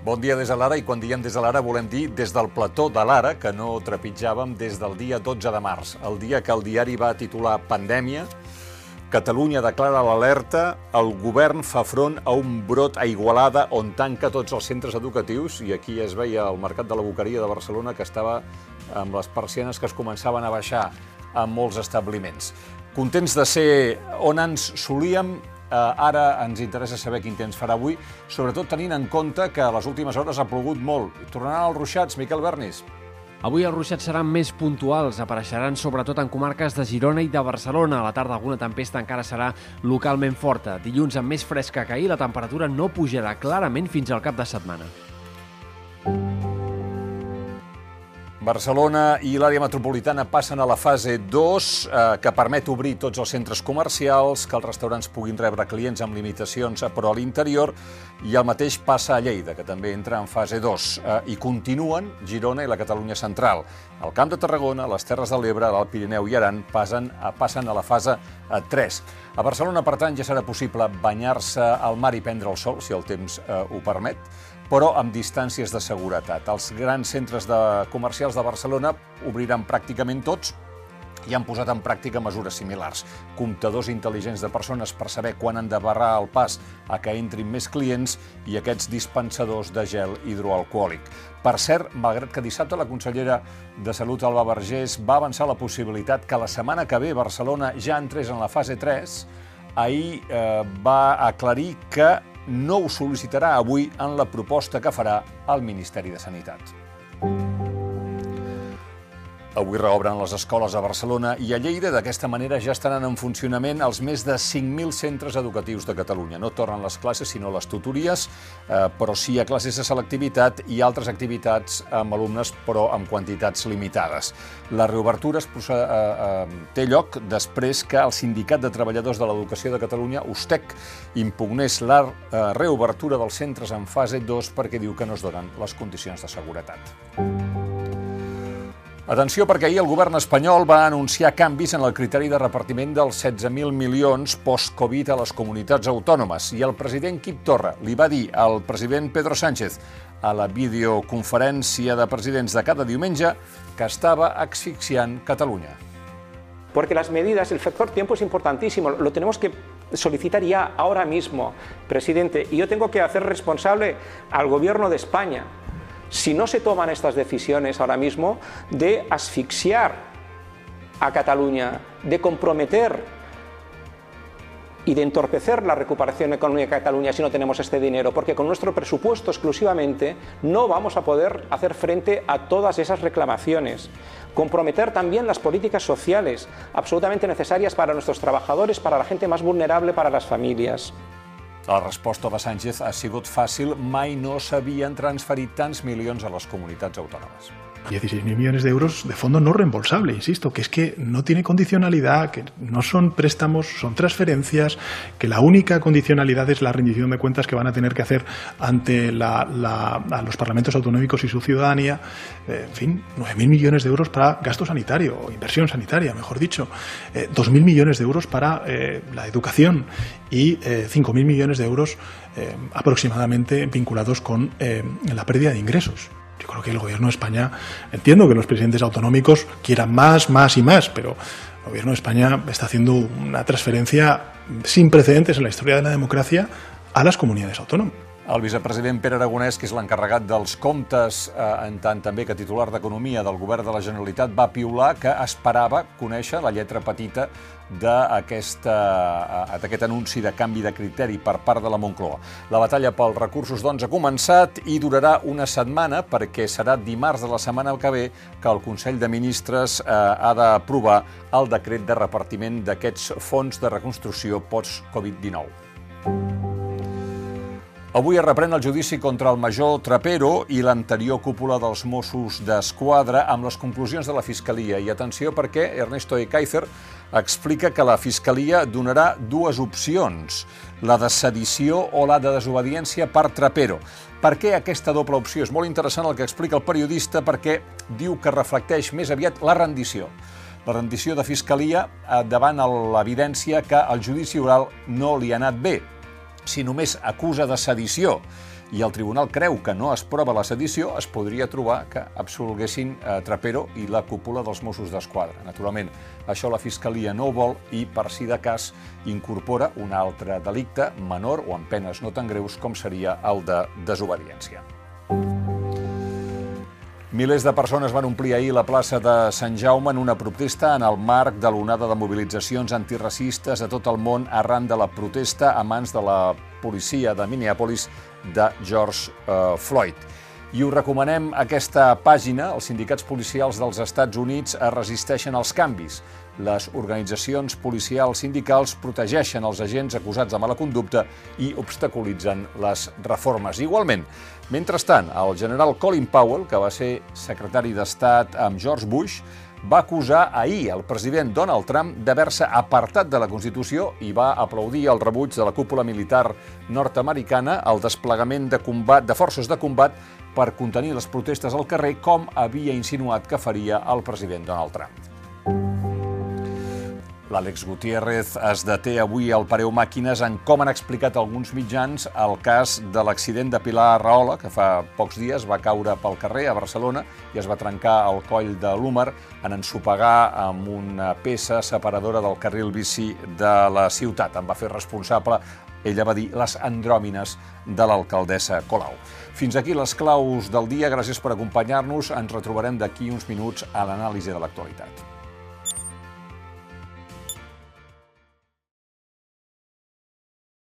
Bon dia des de l'Ara i quan diem des de l'Ara volem dir des del plató de l'Ara, que no trepitjàvem des del dia 12 de març, el dia que el diari va titular Pandèmia, Catalunya declara l'alerta, el govern fa front a un brot a Igualada on tanca tots els centres educatius i aquí es veia el mercat de la Boqueria de Barcelona que estava amb les persianes que es començaven a baixar en molts establiments. Contents de ser on ens solíem, Eh, ara ens interessa saber quin temps farà avui, sobretot tenint en compte que a les últimes hores ha plogut molt. Tornaran els ruixats, Miquel Bernis? Avui els ruixats seran més puntuals, apareixeran sobretot en comarques de Girona i de Barcelona. A la tarda alguna tempesta encara serà localment forta. Dilluns amb més fresca que ahir, la temperatura no pujarà clarament fins al cap de setmana. Barcelona i l'àrea metropolitana passen a la fase 2, eh, que permet obrir tots els centres comercials, que els restaurants puguin rebre clients amb limitacions, però a l'interior, i el mateix passa a Lleida, que també entra en fase 2. Eh, I continuen Girona i la Catalunya central. El Camp de Tarragona, les Terres de l'Ebre, l'Alt Pirineu i Aran passen a, passen a la fase 3. Eh, a Barcelona, per tant, ja serà possible banyar-se al mar i prendre el sol, si el temps eh, ho permet, però amb distàncies de seguretat. Els grans centres de comercials de Barcelona obriran pràcticament tots i han posat en pràctica mesures similars. Comptadors intel·ligents de persones per saber quan han de barrar el pas a que entrin més clients i aquests dispensadors de gel hidroalcohòlic. Per cert, malgrat que dissabte la consellera de Salut, Alba Vergés, va avançar la possibilitat que la setmana que ve Barcelona ja entrés en la fase 3, ahir eh, va aclarir que no ho sol·licitarà avui en la proposta que farà el Ministeri de Sanitat. Avui reobren les escoles a Barcelona i a Lleida. D'aquesta manera ja estaran en funcionament els més de 5.000 centres educatius de Catalunya. No tornen les classes, sinó les tutories, eh, però sí a classes de selectivitat i altres activitats amb alumnes, però amb quantitats limitades. La reobertura es eh, eh, té lloc després que el Sindicat de Treballadors de l'Educació de Catalunya, USTEC, impugnés la eh, reobertura dels centres en fase 2 perquè diu que no es donen les condicions de seguretat. Atenció perquè ahir el govern espanyol va anunciar canvis en el criteri de repartiment dels 16.000 milions post-Covid a les comunitats autònomes i el president Quim Torra li va dir al president Pedro Sánchez a la videoconferència de presidents de cada diumenge que estava asfixiant Catalunya. Porque las medidas, el factor tiempo es importantísimo, lo tenemos que solicitar ya, ahora mismo, presidente, y yo tengo que hacer responsable al gobierno de España si no se toman estas decisiones ahora mismo de asfixiar a Cataluña, de comprometer y de entorpecer la recuperación económica de Cataluña si no tenemos este dinero, porque con nuestro presupuesto exclusivamente no vamos a poder hacer frente a todas esas reclamaciones. Comprometer también las políticas sociales absolutamente necesarias para nuestros trabajadores, para la gente más vulnerable, para las familias. La resposta de Sánchez ha sigut fàcil. Mai no s'havien transferit tants milions a les comunitats autònomes. 16.000 millones de euros de fondo no reembolsable, insisto, que es que no tiene condicionalidad, que no son préstamos, son transferencias, que la única condicionalidad es la rendición de cuentas que van a tener que hacer ante la, la, a los parlamentos autonómicos y su ciudadanía. Eh, en fin, 9.000 millones de euros para gasto sanitario, o inversión sanitaria, mejor dicho, eh, 2.000 millones de euros para eh, la educación y eh, 5.000 millones de euros eh, aproximadamente vinculados con eh, la pérdida de ingresos. Yo creo que el gobierno de España, entiendo que los presidentes autonómicos quieran más, más y más, pero el gobierno de España está haciendo una transferencia sin precedentes en la historia de la democracia a las comunidades autónomas. El vicepresident Pere Aragonès, que és l'encarregat dels comptes, eh, en tant també que titular d'Economia del govern de la Generalitat, va piular que esperava conèixer la lletra petita d'aquest anunci de canvi de criteri per part de la Moncloa. La batalla pels recursos, doncs, ha començat i durarà una setmana perquè serà dimarts de la setmana que ve que el Consell de Ministres eh, ha d'aprovar el decret de repartiment d'aquests fons de reconstrucció post-Covid-19. Avui es reprèn el judici contra el major Trapero i l'anterior cúpula dels Mossos d'Esquadra amb les conclusions de la Fiscalia. I atenció perquè Ernesto Ekaizer explica que la Fiscalia donarà dues opcions, la de sedició o la de desobediència per Trapero. Per què aquesta doble opció? És molt interessant el que explica el periodista perquè diu que reflecteix més aviat la rendició la rendició de Fiscalia eh, davant l'evidència que el judici oral no li ha anat bé si només acusa de sedició i el tribunal creu que no es prova la sedició, es podria trobar que absolguessin eh, Trapero i la cúpula dels Mossos d'Esquadra. Naturalment, això la Fiscalia no vol i, per si de cas, incorpora un altre delicte menor o amb penes no tan greus com seria el de desobediència. Milers de persones van omplir ahir la plaça de Sant Jaume en una protesta en el marc de l'onada de mobilitzacions antiracistes a tot el món arran de la protesta a mans de la policia de Minneapolis de George uh, Floyd. I us recomanem aquesta pàgina. Els sindicats policials dels Estats Units es resisteixen als canvis. Les organitzacions policials sindicals protegeixen els agents acusats de mala conducta i obstaculitzen les reformes. Igualment, mentrestant, el general Colin Powell, que va ser secretari d'Estat amb George Bush, va acusar ahir el president Donald Trump d'haver-se apartat de la Constitució i va aplaudir el rebuig de la cúpula militar nord-americana al desplegament de combat de forces de combat per contenir les protestes al carrer, com havia insinuat que faria el president Donald Trump. L'Àlex Gutiérrez es deté avui al Pareu Màquines en com han explicat alguns mitjans el cas de l'accident de Pilar Rahola, que fa pocs dies va caure pel carrer a Barcelona i es va trencar el coll de l'húmer en ensopegar amb una peça separadora del carril bici de la ciutat. En va fer responsable ella va dir les andròmines de l'alcaldessa Colau. Fins aquí les claus del dia. Gràcies per acompanyar-nos. Ens retrobarem d'aquí uns minuts a l'anàlisi de l'actualitat.